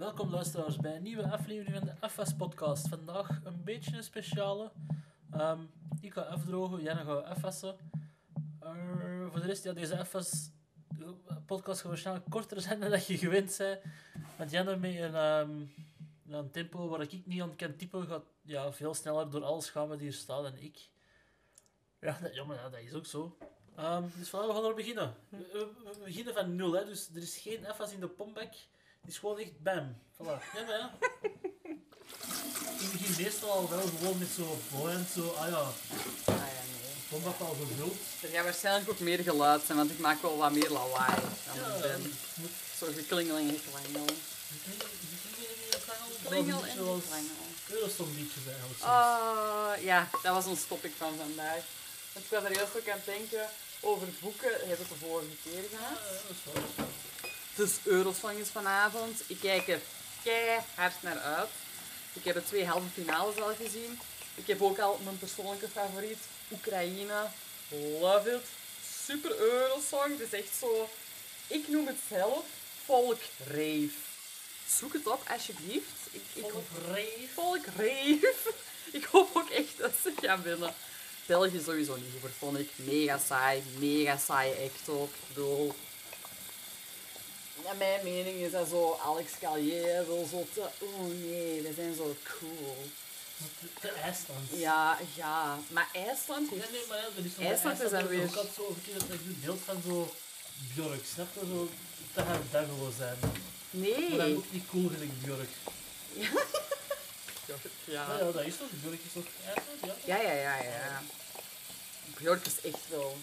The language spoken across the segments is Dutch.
Welkom luisteraars bij een nieuwe aflevering van de FS podcast. Vandaag een beetje een speciale. Ehm, ik ga afdrogen, Janne gaat afwassen. Eh, voor de rest, deze FS podcast gaat waarschijnlijk korter zijn dan dat je gewend bent. Want Janne met een, ehm, een tempo waar ik niet aan kan typen, gaat ja, veel sneller door alles gaan wat hier staat dan ik. Ja, dat, ja maar dat is ook zo. Ehm, dus we gaan er beginnen. We, we- we beginnen van nul, hè, dus er is geen FS in de pompback. Het is gewoon echt bam. Voilà. Ja, maar ja. Ik begin meestal al wel gewoon met zo boeiend, zo, ah ja, Ah ja, nee. pompback al gevuld. Er gaat waarschijnlijk ook meer geluid zijn, want ik maak wel wat meer lawaai dan Ja, ik ben. moet- Zo geklingeling en geklangel. Klingel en Zoals geklangel. Eurosong liedjes eigenlijk. Ah, ja, dat was ons topic van vandaag. Want ik was er juist ook aan het denken over boeken. Heb ik de vorige keer Ja, gehad. dat is wel. Dus Eurosong is vanavond. Ik kijk er keihard naar uit. Ik heb de twee halve finales al gezien. Ik heb ook al mijn persoonlijke favoriet, Oekraïne. Love it. Super Eurosong. Het is echt zo... Ik noem het zelf volkreef. Zoek het op, alsjeblieft. Ik, ik Volk rave. Volkreef. Ik hoop ook echt dat ze gaan winnen. België sowieso niet goed, vond ik. Mega saai, mega saai echt ook. Ik bedoel... Naar mijn mening is dat zo, Alex Callier wil zo te... Oh nee, we zijn zo cool. De IJsland. Ja, ja. Maar IJsland Nee, heeft... nee, maar ja, dat is zo IJsland is weer- Ik had zo over dat ik beeld van zo Björk, snap je? Zo, dat gaat dat gewoon zijn. Maar dan Nee. ook niet cool gelijk Björk. Maar Ja. ja, dat is toch, Björk is toch IJsland, ja? Ja, ja, ja, ja. Björk is echt wel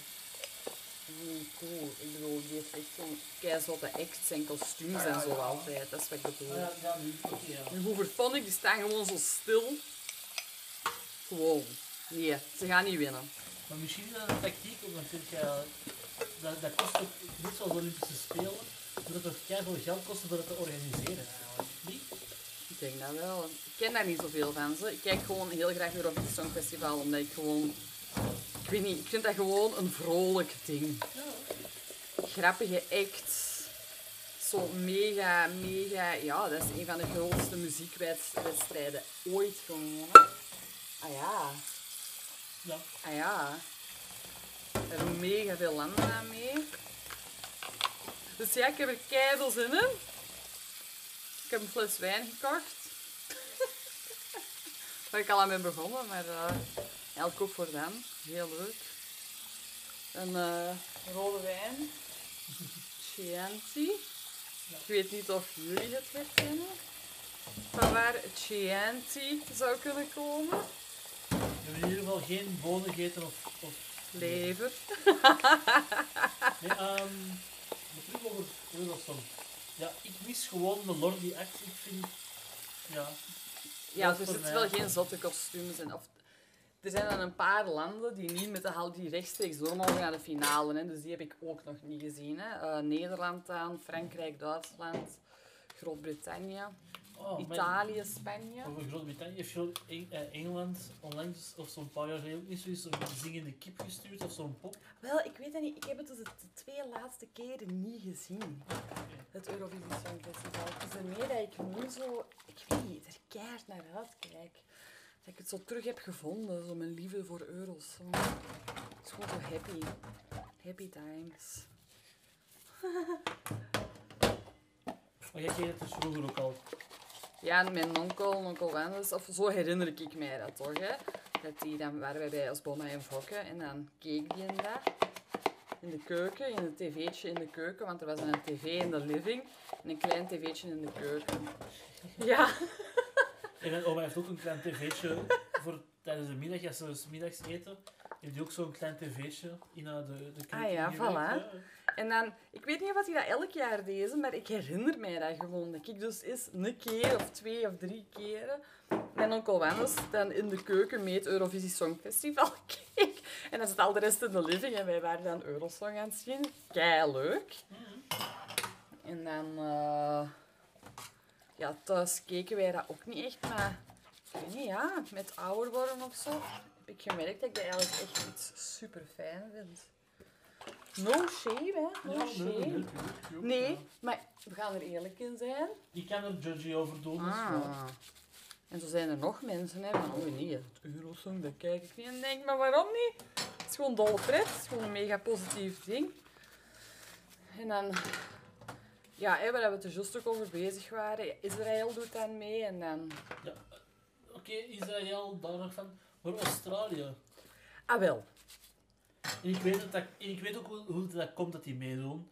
mm, cool. Ik bedoel, die heeft echt zo'n keizotte acts en kostuums en zo altijd. Dat is wat ik bedoel. Ja, ja, nu, oké, ja. En Hooverphonic, die staan gewoon zo stil. Gewoon. Nee, ze gaan niet winnen. Maar misschien is dat een tactiek, want vind je, dat, dat kost ook net zoals de Olympische Spelen, dat het veel geld kost om dat te organiseren eigenlijk. Niet? Ik denk dat wel. Ik ken daar niet zoveel van. Ze. Ik kijk gewoon heel graag Eurovisie Songfestival, omdat ik gewoon... Ik weet niet, ik vind dat gewoon een vrolijk ding. Grappige acts. Zo mega, mega... Ja, dat is een van de grootste muziekwedstrijden ooit gewonnen. Ah ja. Ja. Ah ja. Er doen mega veel landen aan mee. Dus ja, ik heb er keihard zin in. Ik heb een fles wijn gekocht. Waar ik al aan ben begonnen, maar eh eigenlijk ook voor dan. Heel leuk. Een eh, rode wijn. Chianti. Ik weet niet of jullie het herkennen. Van waar Chianti zou kunnen komen. We hebben in ieder geval geen bonen gegeten of... of Lever. Nee, terug over Eurosong. Ja, ik mis gewoon de Lordi act. Ik vind... Ja. Ja, Dat er zitten mij. wel geen zotte kostuums in. Of, er zijn dan een paar landen die niet met de hal die rechtstreeks door mogen naar de finale. Hè. Dus die heb ik ook nog niet gezien. Hè. Eh, Nederland dan, Frankrijk, Duitsland, Groot-Brittannië, Oh, maar- Italië, Spanje. Over Groot-Brittannië heeft Eng- eh, Engeland onlangs of zo'n paar jaar geleden ook niet zoiets een zingende kip gestuurd of zo'n pop. Wel, ik weet het niet. Ik heb het dus de twee laatste keren niet gezien. Het Eurovisie Songfestival. Het is ermee dat ik nu zo, ik weet niet, er keihard naar uitkijk. Dat ik het zo terug heb gevonden, zo mijn liefde voor Eurosong. Het is gewoon zo happy. Happy times. Maar jij keek het dus vroeger ook al. Ja, en mijn onkel, onkel Wendes, of zo herinner ik mij dat toch, hè. Dat die, dan waren wij bij Osboma en Vokken en dan keek die in dat. In de keuken, in een tv'tje in de keuken, want er was een tv in de living en een klein tv'tje in de keuken. Ja. En mijn oma heeft ook een klein tv'tje voor tijdens de middag, als ze dus middags eten. Heeft die ook zo'n klein tv'tje in haar de, de keuken. Ah ja, voilà. En dan, ik weet niet of hij dat elk jaar deed, maar ik herinner mij dat gewoon. Dat ik dus eens een keer of twee of drie keren mijn onkel Wannes dan in de keuken mee het Eurovisie Songfestival keek. En dan zat al de rest in de living en wij waren dan Eurosong aan het zien. Kei leuk. En dan, eh, ja, thuis keken wij dat ook niet echt, maar ik weet niet, ja, met ouder worden of zo, heb ik gemerkt dat ik dat eigenlijk echt iets super fijn vind. No shame, hè? No shame. nee, maar we gaan er eerlijk in zijn. Ik kan er judgy over doen. dus. Ah. En zo zijn er nog mensen, hè, van, oh nee, het Eurosong, dat kijk ik niet. En denk, maar waarom niet? Het is gewoon dolle pret, het is gewoon een mega positief ding. En dan, ja, hè, waar we het er juist ook over bezig waren, Israël doet dan mee en dan... Ja, Oké, Israël, daar nog van. Maar Australië. Ah, wel. En ik weet, dat ik weet ook hoe, hoe dat komt dat die meedoen.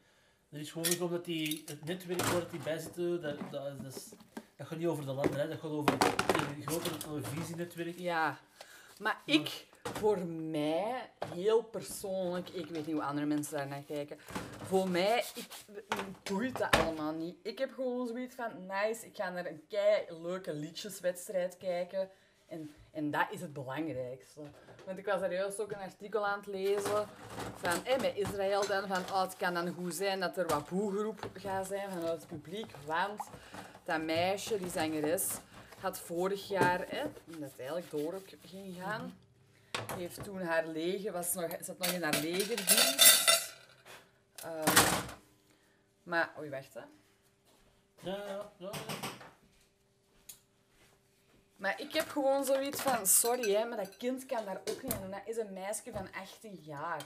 Dat is gewoon omdat die, het netwerk waar die bij zitten, dat, dat, dat, is, dat gaat niet over de landen, hè. dat gaat over het grotere televisienetwerk. Ja. Maar ik, voor mij, heel persoonlijk, ik weet niet hoe andere mensen daar naar kijken. Voor mij, ik, boeit dat allemaal niet. Ik heb gewoon zoiets van, nice, ik ga naar een kei leuke liedjeswedstrijd kijken. En, en dat is het belangrijkste. Want ik was daar juist ook een artikel aan het lezen van, eh, met Israël dan, van, oh, het kan dan goed zijn dat er wat boegeroep gaat zijn vanuit het publiek. Want dat meisje, die zangeres, had vorig jaar, hè, dat eigenlijk door ging gaan, heeft toen haar leger, was nog, zat nog in haar legerdienst. Maar, oei, wacht hè. Ja, ja, ja. ja. Maar ik heb gewoon zoiets van, sorry hè, maar dat kind kan daar ook niet aan doen. Dat is een meisje van 18 jaar.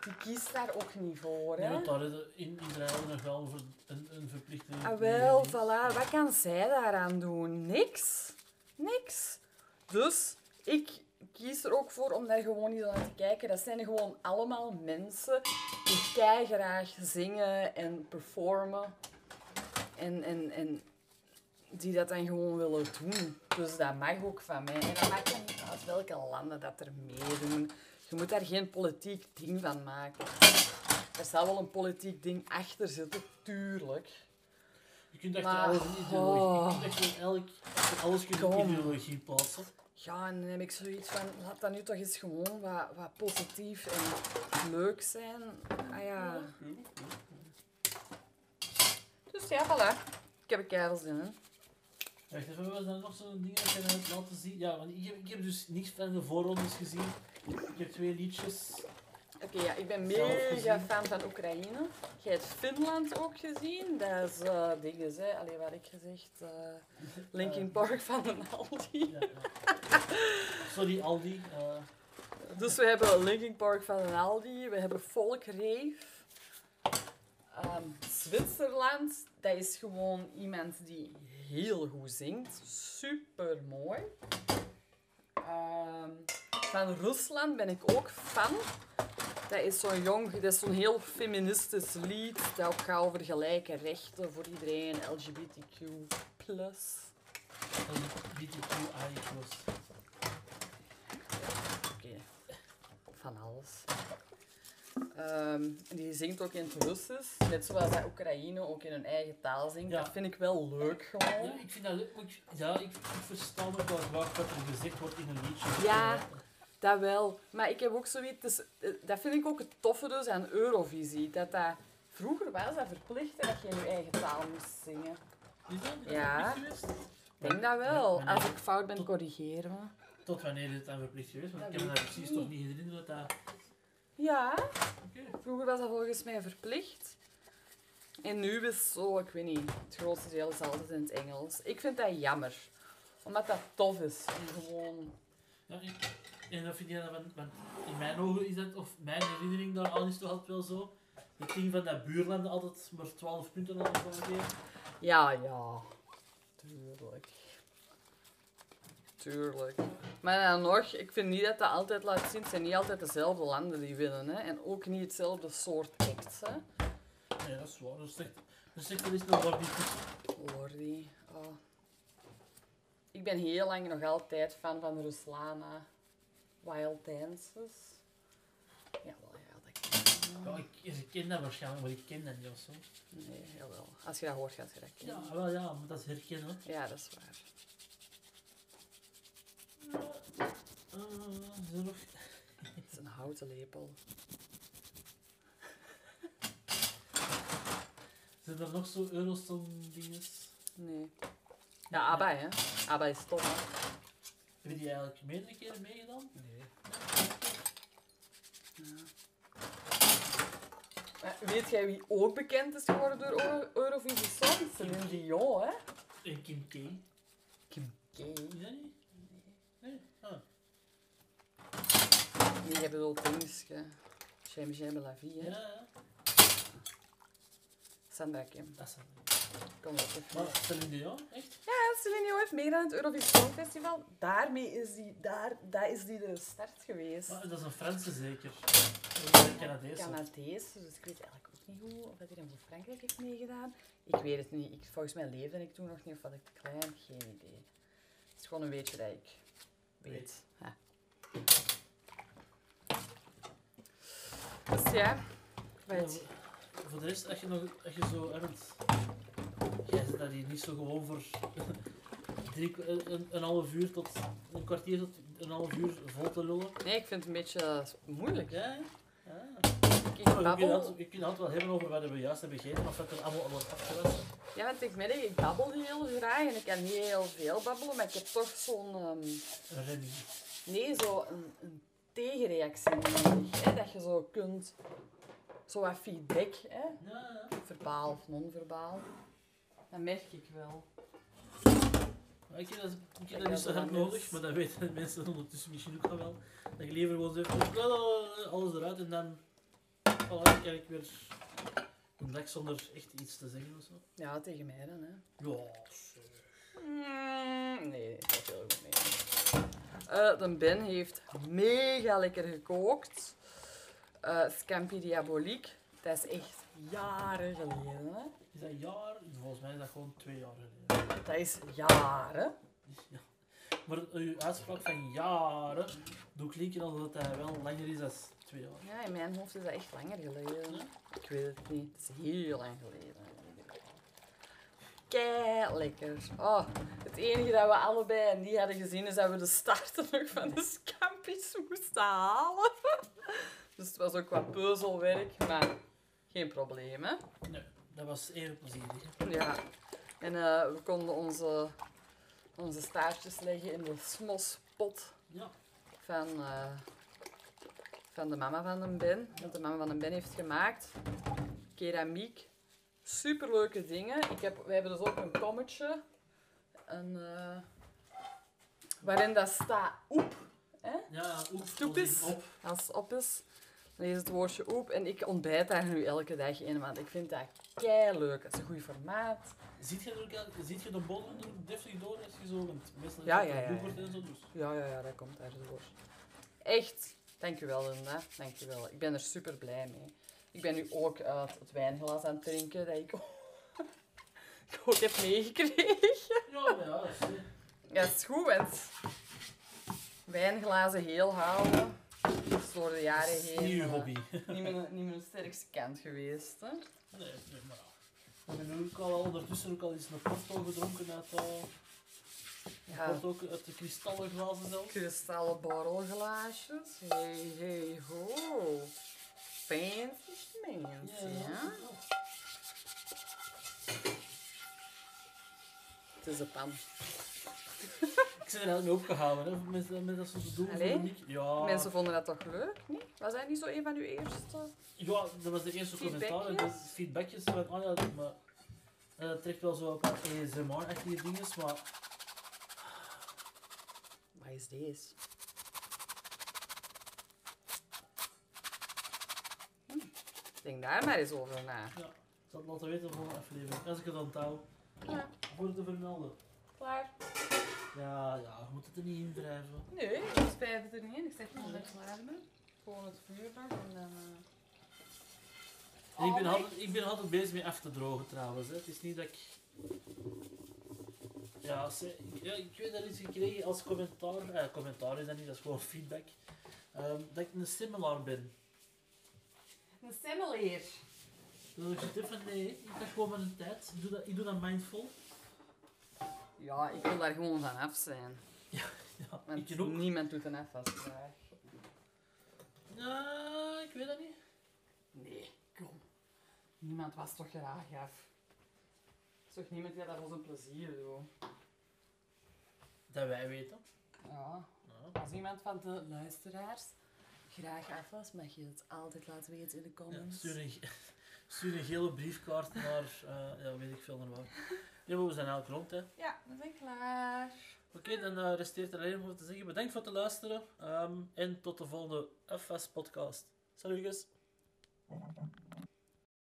Die kiest daar ook niet voor, hè. want daar is in Israël nog wel voor een, een verplichte... Ah, wel, voilà. Wat kan zij daaraan doen? Niks. Niks. Dus ik kies er ook voor om daar gewoon niet naar te kijken. Dat zijn gewoon allemaal mensen die kei graag zingen en performen. En, en, en die dat dan gewoon willen doen. Dus dat mag ook van mij. En dat maakt niet uit welke landen dat er meedoen. Je moet daar geen politiek ding van maken. Er zal wel een politiek ding achter zitten, tuurlijk. Je kunt echt Maar- alles in ideologie... Je kunt echt elk... Alles in ideologie plaatsen. Ja, en dan heb ik zoiets van, laat dat nu toch eens gewoon wat, wat positief en leuk zijn. Ah ja. Dus ja, voilà. Ik heb er keihard zin in. Wacht even, was er nog zo'n ding dat je net laten zien? Ja, want ik heb, ik heb dus niks van de voorrondes gezien. Ik heb twee liedjes. Oké, ja, ik ben mega fan van Oekraïne. Jij hebt Finland ook gezien. Dat is eh dingen, hè. Allee, wat ik gezegd? eh, Linkin Park van de Aldi. Ja, ja. Sorry, Aldi. eh, Dus we hebben Linkin Park van Aldi. We hebben Volkrave. Ehm, Zwitserland, dat is gewoon iemand die heel goed zingt. Super mooi. Ehm, van Rusland ben ik ook fan. Dat is zo'n jong, dat is zo'n heel feministisch lied. Dat ook gaat over gelijke rechten voor iedereen, LGBTQ. LGBTQI+. Oké, van alles. Ehm, die zingt ook in het Russisch, net zoals dat Oekraïne ook in hun eigen taal zingt. Ja. Dat vind ik wel leuk gewoon. Ja, ik vind dat leuk. ik- Ja, ik, ik versta ook wel graag wat er gezegd wordt in een liedje. Ja. Dat wel. Maar ik heb ook zoiets... Dus, eh, dat vind ik ook het toffe dus aan Eurovisie. Dat dat... Vroeger was dat verplicht dat je in je eigen taal moest zingen. Is dat? Ja. Ik denk dat wel. Als ik fout ben, corrigeer me. Tot wanneer is het dan verplicht geweest? Want Dat ik heb me daar precies niet. toch niet herinnerd dat dat... Ja, vroeger was dat volgens mij verplicht. En nu is het zo, ik weet niet, het grootste deel is altijd in het Engels. Ik vind dat jammer. Omdat dat tof is. En gewoon... Ja, ik- en dat vind je dan, want, want in mijn ogen is dat, of mijn herinnering daaraan is toch altijd wel zo. Het ding van dat buurlanden altijd maar 12 punten aan elkaar geven. Ja, ja. Tuurlijk. Tuurlijk. Maar dan nog, ik vind niet dat dat altijd laat zien. Het zijn niet altijd dezelfde landen die winnen. Hè? En ook niet hetzelfde soort acts. Hè? Nee, dat is waar. Dat zegt, dat zegt er is niet goed. Lordy. Oh. Ik ben heel lang nog altijd fan van Ruslana. Wild Dances. Ja, wel, ja, dat ken ik. Ja, ik, ik ken dat waarschijnlijk, maar ik ken dat niet of zo. Nee, jawel. Als je dat hoort, gaat je dat kennen. Ja, wel ja, maar dat is herkennen. Ja, dat is waar. Eh, is er nog... Het is een houten lepel. Zijn er nog zo Eurosong dinges? Nee. Ja, ABBA, hè. ABBA is top, hè. Hebben die eigenlijk meerdere keren meegedaan? Nee. Maar weet jij wie ook bekend is geworden door Euro- Eurovisie Song? Celine Dion, hè? En Kim K. Kim K. Is dat niet? Nee? Ah. Nee, je bedoelt dingetje. J'aime, j'aime la vie, hè? Ja. Sandra Kim. Dat is. Kom op. even. Maar Celine Dion, echt? Ja, Celine Dion heeft meegedaan aan het Eurovisie Songfestival. Daarmee is die, daar, daar is die de start geweest. Maar dat is een Franse zeker. Dat is een Canadees. Canadees, dus ik weet eigenlijk ook niet hoe, of dat hij voor Frankrijk heeft meegedaan. Ik weet het niet. Ik, volgens mij leefde ik toen nog niet, of was ik te klein, geen idee. Het is gewoon een beetje dat ik weet. Weet. Ja. Dus ja, weet je. Ja, voor de rest, als je, nog, als je zo... want Jij zit daar hier niet zo gewoon voor drie, een, een half uur tot een kwartier tot een half uur vol te lullen. Nee, ik vind het een beetje moeilijk. Ja, ja. Ik We kunnen babbel, het, wel hebben over wat we juist hebben gegeten, of wat er allemaal wordt afgewassen. ja, want ik merk, ik babbel heel graag en ik kan heel veel babbelen, maar ik heb toch zo'n... Een redding. Nee, zo een, een tegenreactie nodig. Hè? Dat je zo kunt... Zo wat feedback, hè? Ja, ja. verbaal of non-verbaal. Dat merk ik wel. Maar ik heb dat, ik heb dat niet zo hard nodig, maar dat weten mensen ondertussen misschien ook al wel. Dat je liever gewoon zegt, "Blablabla, alles eruit en dan voilà, krijg ik weer een dag zonder echt iets te zeggen of zo. Ja, tegen mij dan, hè. Ja, zeg. Mm, nee, dat valt heel goed mee. Eh, de Ben heeft mega lekker gekookt. Eh Scampi Diabolique. Dat is echt jaren geleden, hè. Is dat jaar? Volgens mij is dat gewoon twee jaar geleden. Dat is jaren. Ja. Maar uw uitspraak van jaren doet klinken alsof dat wel langer is dan twee jaar. Ja, in mijn hoofd is dat echt langer geleden. Ik weet het niet. Het is heel lang geleden. Kei lekker. Oh, het enige dat we allebei niet hadden gezien is dat we de starten nog van de scampis moesten halen. Dus het was ook wat puzzelwerk, maar geen probleem, hè? Nee, dat was even plezierig. hè. Ja. En eh, we konden onze, onze staartjes leggen in de smospot Ja. van, eh, van de mama van een Ben. Want de mama van een Ben heeft gemaakt. Keramiek. Superleuke dingen. Ik heb, we hebben dus ook een kommetje. Een, eh, waarin dat staat oep. Hè? Ja, oep, is. op. Als het op is, dan is het woordje oep. En ik ontbijt daar nu elke dag in, want ik vind dat kei leuk. Het is een goed formaat. Ziet je, er ook, ziet je de bodem er deftig door als je zo, meestal Ja, ja, ja, ja. en zo, dus. Ja, ja, ja, dat komt daar door. Echt, dankjewel Linda. Dankjewel. Ik ben er super blij mee. Ik ben nu ook uit het wijnglas aan het drinken dat ik ik ook heb meegekregen. Ja, ja, dat is, Ja, het is goed, want wijnglazen heel houden is door de jaren dat is heen niet uw eh, hobby. niet, mijn, niet mijn sterkste kant geweest. Hè? Nee, nee, maar hebben nu ook al ondertussen ook al eens een porto gedronken uit, uh, Ja, porto uit de kristallen glazen zelfs. kristallen borrelglaasjes. Hey, hey, ho. Fancy schmancy, ja? Het is een pan. Ik ben er eigenlijk mee opgehouden, hè, met, met dat soort doen. Allee? Niet. Ja, Mensen vonden dat toch leuk, niet? Was dat niet zo een van uw eerste? ja, dat was de eerste commentaar. en dat Feedbackjes van, oh ja, maar dat trekt wel zo op ASMR-achtige dingen, maar Wat is deze? Denk daar maar eens over na. ja, ik zal het laten weten voor een aflevering. Als ik het onthoud, Ja, voor te vermelden. klaar. Ja, ja, je moet het er niet in drijven. Nee, ik spijt het er niet in. Ik zeg gewoon dat ik klaar ben. Gewoon het vuur nog en dan... eh, ik, ben altijd, ik ben altijd bezig met af te drogen trouwens. Hè. Het is niet dat ik. Ja, ze, ja, ik weet dat iets gekregen als commentaar. Eh, commentaar is dat niet, dat is gewoon feedback. Ehm, dat ik een similar ben. Een semmeleer. Dus ik zit van nee, ik ga gewoon met een tijd. Ik doe dat, ik doe dat mindful. Ja, ik wil daar gewoon van af zijn. Ja, Want ik ook. niemand doet een afwas vandaag. Ja, ik weet dat niet. Nee, kom. Niemand was toch graag af. Er is toch niemand die dat voor zijn plezier doet? Dat wij weten. Ja. Ja. Als iemand van de luisteraars graag af was, mag je het altijd laten weten in de Ja, comments. stuur een, Stuur een gele briefkaart naar, eh, ja, weet ik veel naar waar. Ja, maar we zijn eigenlijk rond, hè. Ja, we zijn klaar. Oké, dan eh, resteert er alleen nog te zeggen. Bedankt voor het luisteren. ehm, en tot de volgende FS-podcast. Salut, guys.